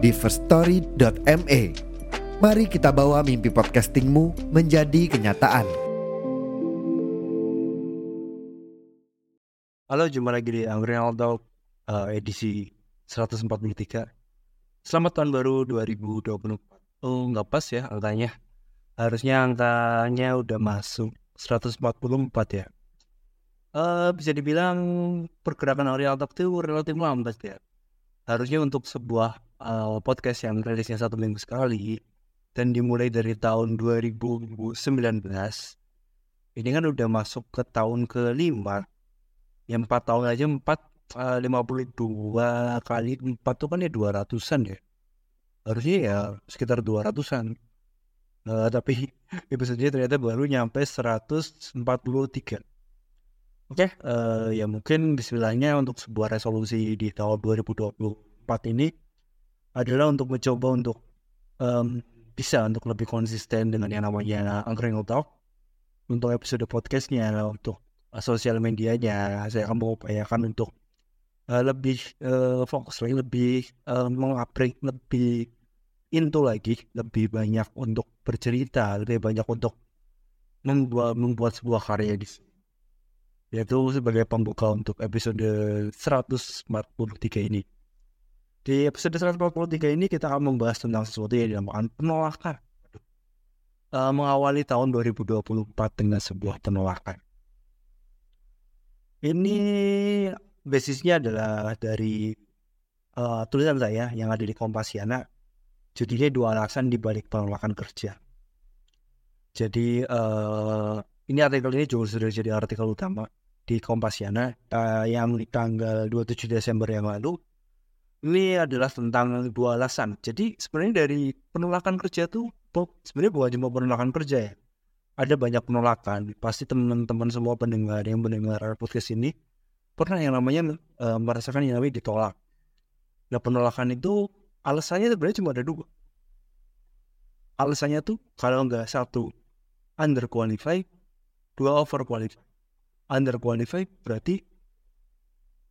di firststory.me. Mari kita bawa mimpi podcastingmu menjadi kenyataan. Halo, jumpa lagi di Angry Talk uh, edisi 143. Selamat tahun baru 2024. Oh, nggak pas ya angkanya. Harusnya angkanya udah masuk 144 ya. Uh, bisa dibilang pergerakan Talk itu relatif lambat ya. Harusnya untuk sebuah uh, podcast yang rilisnya satu minggu sekali dan dimulai dari tahun 2019 ini kan udah masuk ke tahun kelima. Yang empat tahun aja empat eh, lima puluh dua kali empat tuh kan ya dua ratusan ya. Harusnya ya sekitar dua ratusan. Uh, tapi episode ternyata baru nyampe 143 Oke, okay, uh, ya mungkin bismillahnya untuk sebuah resolusi di tahun 2024 ini adalah untuk mencoba untuk um, bisa untuk lebih konsisten dengan yang namanya Angkring Talk. Untuk episode podcastnya untuk uh, sosial medianya. Saya akan mengupayakan untuk uh, lebih uh, fokus lagi lebih uh, mengupgrade lebih into lagi lebih banyak untuk bercerita lebih banyak untuk membuat membuat sebuah karya di sini. Yaitu sebagai pembuka untuk episode 143 ini. Di episode 143 ini kita akan membahas tentang sesuatu yang dinamakan penolakan. Uh, mengawali tahun 2024 dengan sebuah penolakan. Ini basisnya adalah dari uh, tulisan saya yang ada di Kompasiana. Judulnya dua alasan di balik penolakan kerja. Jadi uh, ini artikel ini juga sudah jadi artikel utama di Kompasiana uh, yang tanggal 27 Desember yang lalu ini adalah tentang dua alasan. Jadi sebenarnya dari penolakan kerja tuh sebenarnya bukan cuma penolakan kerja ya. Ada banyak penolakan. Pasti teman-teman semua pendengar yang mendengar podcast ini pernah yang namanya uh, merasakan yang namanya ditolak. Nah penolakan itu alasannya sebenarnya cuma ada dua. Alasannya tuh kalau nggak satu underqualified, dua overqualified. Underqualified berarti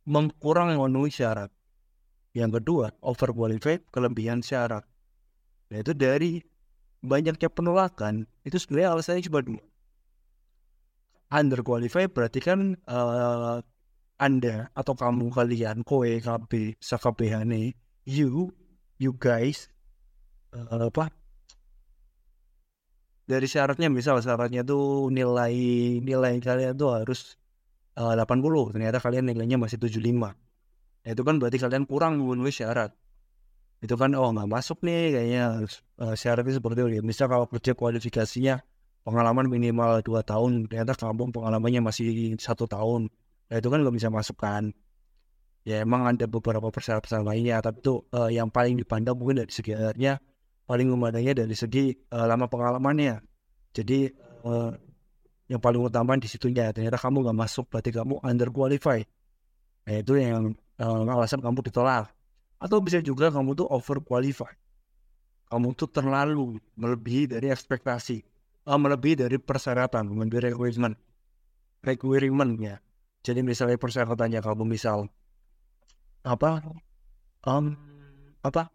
mengkurang memenuhi syarat yang kedua, overqualified kelebihan syarat. Nah itu dari banyaknya penolakan, itu sebenarnya alasannya cuma dua. Underqualified berarti kan uh, Anda atau kamu kalian, koe, KB, sakabehane, you, you guys, uh, apa? Dari syaratnya misal syaratnya tuh nilai nilai kalian tuh harus uh, 80, ternyata kalian nilainya masih 75 Nah, itu kan berarti kalian kurang memenuhi syarat. Itu kan oh nggak masuk nih kayaknya uh, syaratnya seperti itu. Misal kalau kerja kualifikasinya pengalaman minimal dua tahun, ternyata kamu pengalamannya masih satu tahun. Nah, itu kan nggak bisa masukkan. Ya emang ada beberapa persyaratan lainnya, tapi itu uh, yang paling dipandang mungkin dari segi akhirnya paling memandangnya dari segi uh, lama pengalamannya. Jadi uh, yang paling utama di situnya ternyata kamu nggak masuk berarti kamu underqualified. Nah itu yang uh, alasan kamu ditolak. Atau bisa juga kamu tuh over qualified kamu tuh terlalu melebihi dari ekspektasi uh, melebihi dari persyaratan melebihi requirement requirement ya. Jadi misalnya persyaratannya kamu misal apa um, apa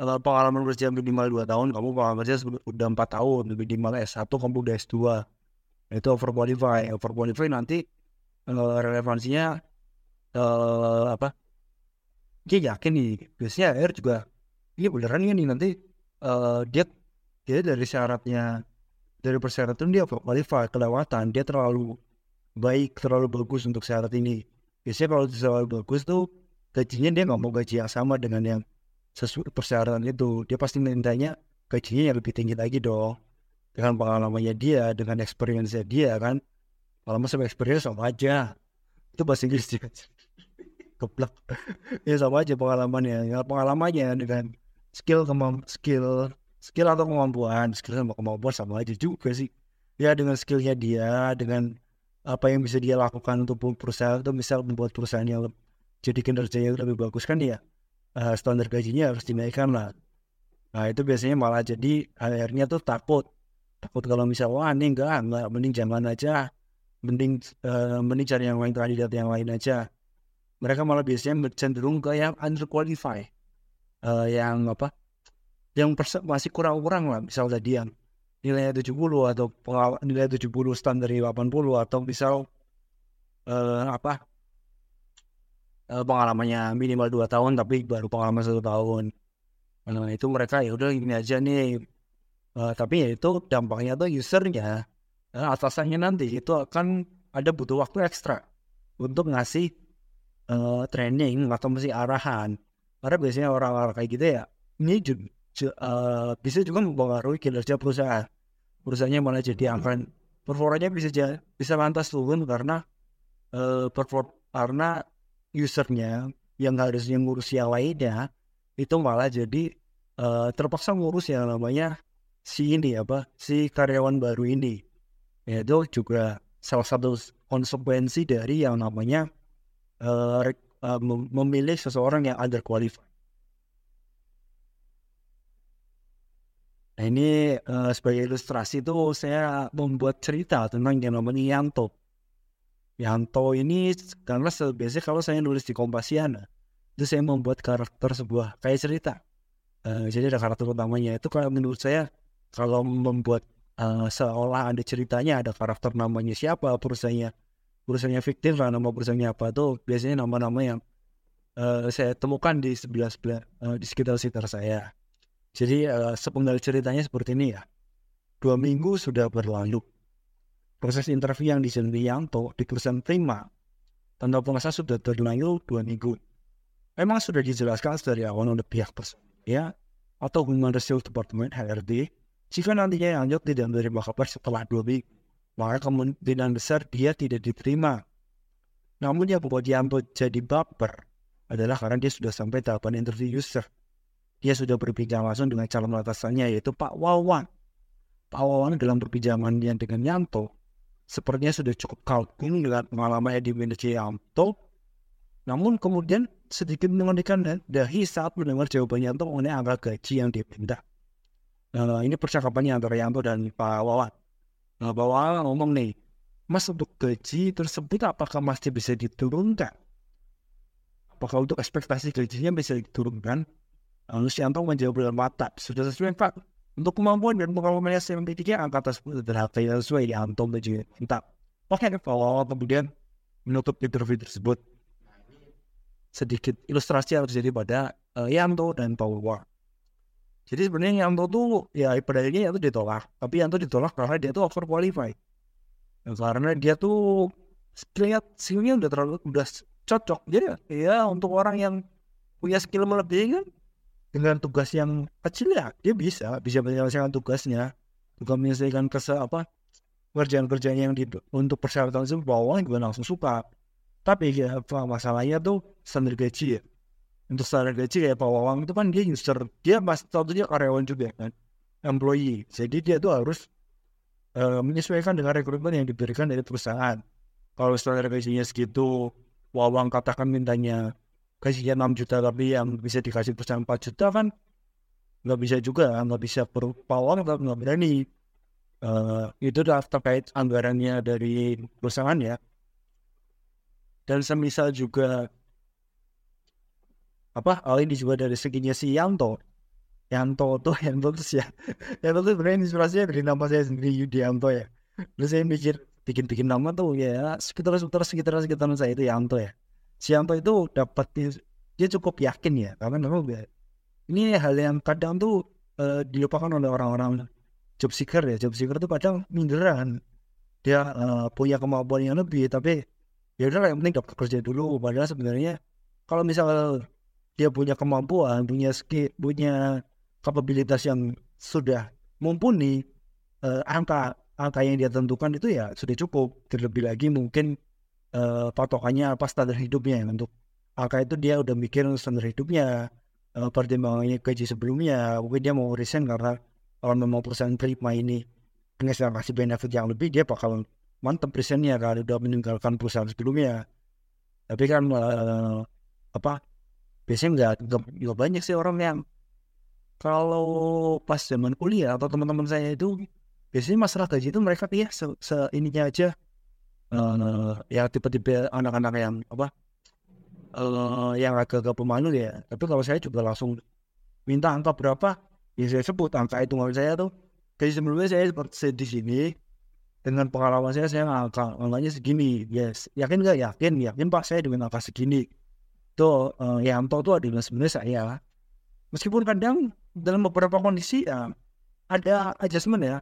uh, pengalaman kerja minimal 2 tahun kamu pengalaman kerja udah 4 tahun minimal S1 kamu udah S2 itu over qualify over qualify nanti uh, relevansinya uh, apa? Dia yakin nih biasanya air juga ini beneran kan nih nanti uh, dia dia dari syaratnya dari persyaratan dia qualify kelewatan dia terlalu baik terlalu bagus untuk syarat ini. Biasanya kalau terlalu bagus tuh gajinya dia nggak mau gaji yang sama dengan yang sesuai persyaratan itu. Dia pasti mintanya gajinya yang lebih tinggi lagi dong. Dengan pengalamannya dia dengan experience dia kan kalau sama experience sama aja. Itu bahasa Inggris juga keblak ya sama aja pengalamannya. Ya pengalamannya dengan skill kemamp skill skill atau kemampuan. Skill sama kemampuan sama aja juga sih. Ya dengan skillnya dia dengan apa yang bisa dia lakukan untuk perusahaan itu misal membuat perusahaan yang jadi kinerjanya lebih bagus kan ya uh, standar gajinya harus dinaikkan lah. Nah itu biasanya malah jadi akhirnya tuh takut. Takut kalau misal wah ini enggak enggak mending jangan aja. Mending uh, mending cari yang lain kandidat yang lain aja mereka malah biasanya cenderung ke yang underqualified. Uh, yang apa? Yang masih kurang-kurang lah misal tadi yang nilainya 70 atau nilai 70 standar 80 atau misal uh, apa? Uh, pengalamannya minimal 2 tahun tapi baru pengalaman satu tahun. Nah itu mereka ya udah ini aja nih. Uh, tapi ya itu dampaknya tuh usernya atasannya nanti itu akan ada butuh waktu ekstra untuk ngasih uh, training atau mesti arahan. Karena biasanya orang-orang kayak gitu ya ini juga uh, bisa juga mempengaruhi kinerja perusahaan. Perusahaannya malah jadi akan performanya bisa jadi, bisa lantas turun karena uh, perform karena usernya yang harusnya ngurus yang lainnya itu malah jadi uh, terpaksa ngurus yang namanya si ini apa si karyawan baru ini. Itu juga salah satu konsekuensi dari yang namanya uh, uh, memilih seseorang yang underqualified Nah ini uh, sebagai ilustrasi itu saya membuat cerita tentang yang namanya Yanto. Yanto ini karena biasanya kalau saya nulis di Kompasiana itu saya membuat karakter sebuah kayak cerita. Uh, jadi ada karakter utamanya itu kalau menurut saya kalau membuat uh, seolah ada ceritanya ada karakter namanya siapa perusahaannya perusahaannya fiktif lah nama perusahaannya apa tuh biasanya nama-nama yang uh, saya temukan di sebelah sebelah uh, di sekitar sekitar saya jadi uh, sepenggal ceritanya seperti ini ya. Dua minggu sudah berlalu. Proses interview yang dijalani Yanto di perusahaan Prima tanda pengesahan sudah terlalu dua minggu. Memang sudah dijelaskan dari awal oleh pihak ya atau Human Resource Department HRD jika nantinya Yanto tidak menerima kabar setelah dua minggu maka kemungkinan besar dia tidak diterima. Namun yang membuat Yanto jadi baper adalah karena dia sudah sampai tahapan interview user dia sudah berbincang langsung dengan calon atasannya yaitu Pak Wawan. Pak Wawan dalam perbincangannya dengan Yanto sepertinya sudah cukup kalkun dengan pengalamannya di manajer Yanto. Namun kemudian sedikit mengenakan dahi saat mendengar jawaban Yanto mengenai angka gaji yang diminta. Nah, ini percakapannya antara Yanto dan Pak Wawan. Nah, Wawan ngomong nih, Mas untuk gaji tersebut apakah masih bisa diturunkan? Apakah untuk ekspektasi gajinya bisa diturunkan? Lalu Sianto menjawab dengan mata, sudah sesuai Pak. Untuk kemampuan dan pengalaman yang saya miliki, angka tersebut adalah yang sesuai di Anton dan juga minta. Oke, kalau kemudian menutup interview tersebut. Sedikit ilustrasi yang terjadi pada uh, Yanto dan Paul Jadi sebenarnya Yanto tuh ya pada akhirnya Yanto ditolak. Tapi Yanto ditolak karena dia tuh over qualified. Ya, karena dia tuh lihat skillnya udah terlalu udah cocok. Jadi ya untuk orang yang punya skill melebihi kan dengan tugas yang kecil ya dia bisa bisa menyelesaikan tugasnya juga menyelesaikan kese apa kerjaan-kerjaan yang di, untuk persyaratan itu bawah juga langsung suka tapi ya masalahnya tuh standar gaji ya untuk standar gaji kayak Pak Wawang itu kan dia user dia mas dia karyawan juga kan employee. Jadi dia tuh harus uh, menyesuaikan dengan rekrutmen yang diberikan dari perusahaan. Kalau standar gajinya segitu Wawang katakan mintanya gajinya 6 juta tapi yang bisa dikasih perusahaan 4 juta kan nggak bisa juga nggak bisa berpawang atau nggak berani. Uh, itu terkait anggarannya dari perusahaan ya. Dan semisal juga apa? Hal ini juga dari seginya si Yanto. Yanto tuh Yanto tuh ya Yanto tuh sebenarnya inspirasinya dari nama saya sendiri Yudi Yanto ya. Terus saya mikir bikin-bikin nama tuh ya sekitar sekitar sekitar sekitar saya itu Yanto ya. Sianto itu dapat dia cukup yakin ya. Karena memang ini hal yang kadang tuh uh, dilupakan oleh orang-orang job seeker ya. Job seeker itu kadang minderan. Dia uh, punya kemampuan yang lebih tapi ya udah yang penting dapat kerja dulu. Padahal sebenarnya kalau misal dia punya kemampuan punya skill punya kapabilitas yang sudah mumpuni uh, angka angka yang dia tentukan itu ya sudah cukup. Terlebih lagi mungkin uh, patokannya apa standar hidupnya. Ya untuk angka itu dia udah mikir standar hidupnya uh, pertimbangannya gaji sebelumnya. Mungkin dia mau resign karena kalau memang perusahaan prima ini nggak kasih benefit yang lebih dia bakal mantep resignnya kalau udah meninggalkan perusahaan sebelumnya. Tapi kan uh, apa biasanya nggak nggak banyak sih orang yang kalau pas zaman kuliah atau teman-teman saya itu biasanya masalah gaji itu mereka ya se, se ininya aja. Uh, ya tipe-tipe anak-anak yang apa uh, yang agak-agak pemalu ya. Tapi kalau saya juga langsung minta angka berapa ya saya sebut angka itu hitungan saya tuh. Kayak sebelumnya saya seperti di sini dengan pengalaman saya saya angka angkanya segini. Yes yakin nggak? Yakin yakin pak saya dengan angka segini tuh uh, yang tahu tuh adalah sebenarnya saya meskipun kadang dalam beberapa kondisi ya ada adjustment ya.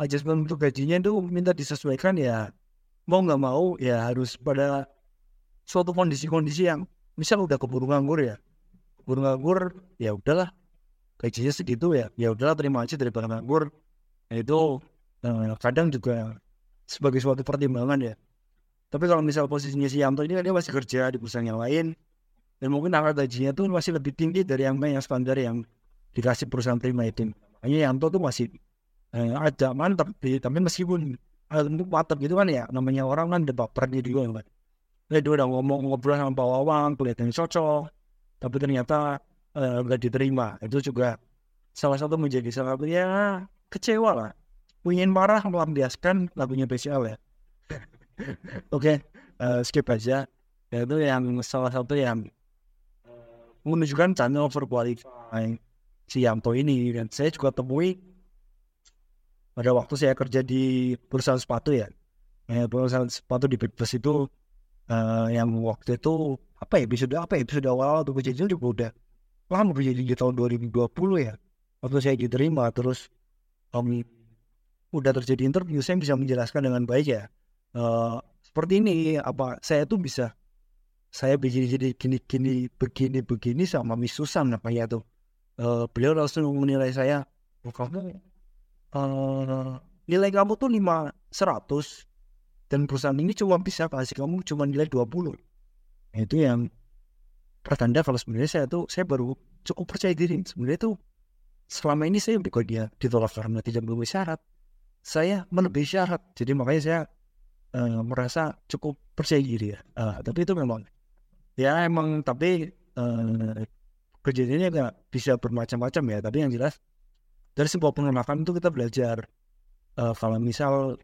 Adjustment untuk gajinya itu minta disesuaikan ya. Mau nggak mau ya harus pada suatu kondisi-kondisi yang misal udah keburu nganggur ya. Keburu nganggur ya udahlah. Gajinya segitu ya. Ya udahlah terima aja daripada nganggur. Nah, itu nah, kadang juga sebagai suatu pertimbangan ya. Tapi kalau misal posisinya si Yanto ini kan dia masih kerja di perusahaan yang lain dan mungkin angka gajinya tuh masih lebih tinggi dari yang yang standar yang dikasih perusahaan prima itu. Makanya Yanto tuh masih eh, ada mantap tapi meskipun eh, untuk mantap gitu kan ya namanya orang kan ada bapernya juga kan dia udah ngomong ngobrol sama Pak Wawang kelihatan cocok tapi ternyata eh, nggak eh, diterima. Itu juga salah satu menjadi salah satu ya kecewa lah. Ingin marah melampiaskan lagunya spesial ya. Oke okay, uh, eh, skip aja. Itu yang salah satu yang menunjukkan channel overqualified si Yanto ini. Dan saya juga temui pada waktu saya kerja di perusahaan sepatu ya, ya perusahaan sepatu di Big itu uh, yang waktu itu apa ya episode apa ya episode awal waktu kejadian juga udah lama kejadian di tahun 2020 ya. Waktu saya diterima terus um, udah terjadi interview saya bisa menjelaskan dengan baik ya. Uh, seperti ini apa saya tuh bisa saya begini jadi gini gini begini begini sama Miss Susan namanya tuh? Uh, beliau langsung menilai saya oh, kamu uh, nilai kamu tuh lima seratus dan perusahaan ini cuma bisa kasih kamu cuma nilai 20 nah, itu yang pertanda kalau sebenarnya saya tuh saya baru cukup percaya diri. Sebenarnya tuh selama ini saya kok dia ditolak karena tidak memenuhi syarat. Saya melebihi syarat. Jadi makanya saya uh, merasa cukup percaya diri ya. Uh, tapi itu memang ya emang tapi uh, kejadiannya nggak bisa bermacam-macam ya. Tapi yang jelas dari sebuah penolakan itu kita belajar uh, kalau misal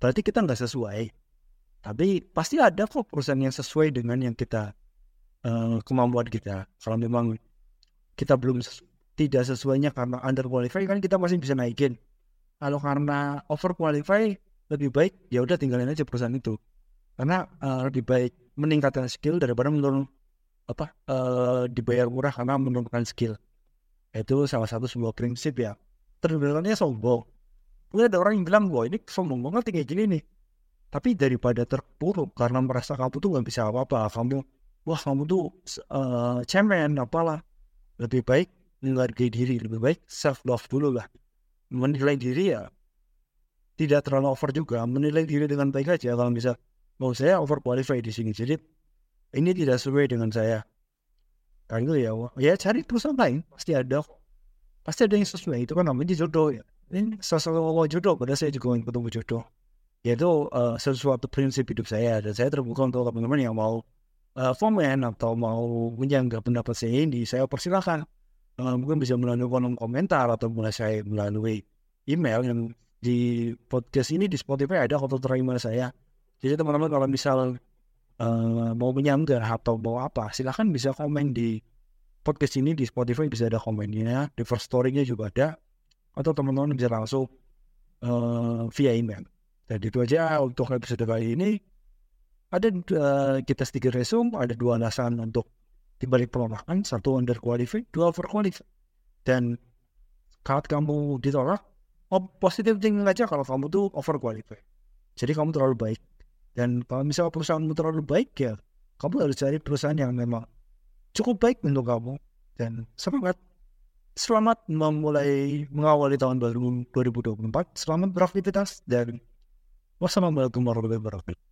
berarti kita nggak sesuai. Tapi pasti ada kok perusahaan yang sesuai dengan yang kita uh, kemampuan kita. Kalau memang kita belum sesu tidak sesuainya karena under qualify kan kita masih bisa naikin. Kalau karena over qualify lebih baik ya udah tinggalin aja perusahaan itu karena uh, lebih baik meningkatkan skill daripada menurun apa uh, dibayar murah karena menurunkan skill. Itu salah satu sebuah prinsip ya. Terdengarnya sombong. Mungkin ada orang yang bilang wah ini sombong banget kayak gini nih. Tapi daripada terpuruk karena merasa kamu tuh nggak bisa apa-apa kamu wah kamu tuh uh, cemen apalah. Lebih baik menghargai diri lebih baik self love dulu lah. Menilai diri ya tidak terlalu over juga. Menilai diri dengan baik aja kalau bisa mau saya over qualified di sini. Jadi ini tidak sesuai dengan saya. Kan itu ya ya cari perusahaan lain. Pasti ada. Pasti ada yang sesuai. Itu kan namanya jodoh ya. Ini sesuatu jodoh. Pada saya juga ketemu jodoh. Yaitu uh, sesuatu prinsip hidup saya. Dan saya terbuka untuk teman-teman yang mau uh, komen atau mau menyanggah pendapat saya ini saya persilahkan. Uh, mungkin bisa melalui kolom komentar atau mulai saya melalui email yang di podcast ini di Spotify ada kontak email saya jadi teman-teman kalau misal uh, mau menyanggah atau mau apa silahkan bisa komen di podcast ini di Spotify bisa ada komennya di first story-nya juga ada atau teman-teman bisa langsung uh, via email. Dan itu aja untuk episode kali ini. Ada uh, kita sedikit resume ada dua alasan untuk dibalik penolakan. Satu under qualified dua over qualified dan kalau kamu ditolak oh, positif thinking aja kalau kamu tuh over qualified jadi kamu terlalu baik dan kalau misalnya perusahaanmu terlalu baik ya, kamu harus cari perusahaan yang memang cukup baik untuk kamu. Dan semangat. Selamat memulai mengawali tahun baru 2024. Selamat beraktivitas dan wassalamualaikum warahmatullahi wabarakatuh.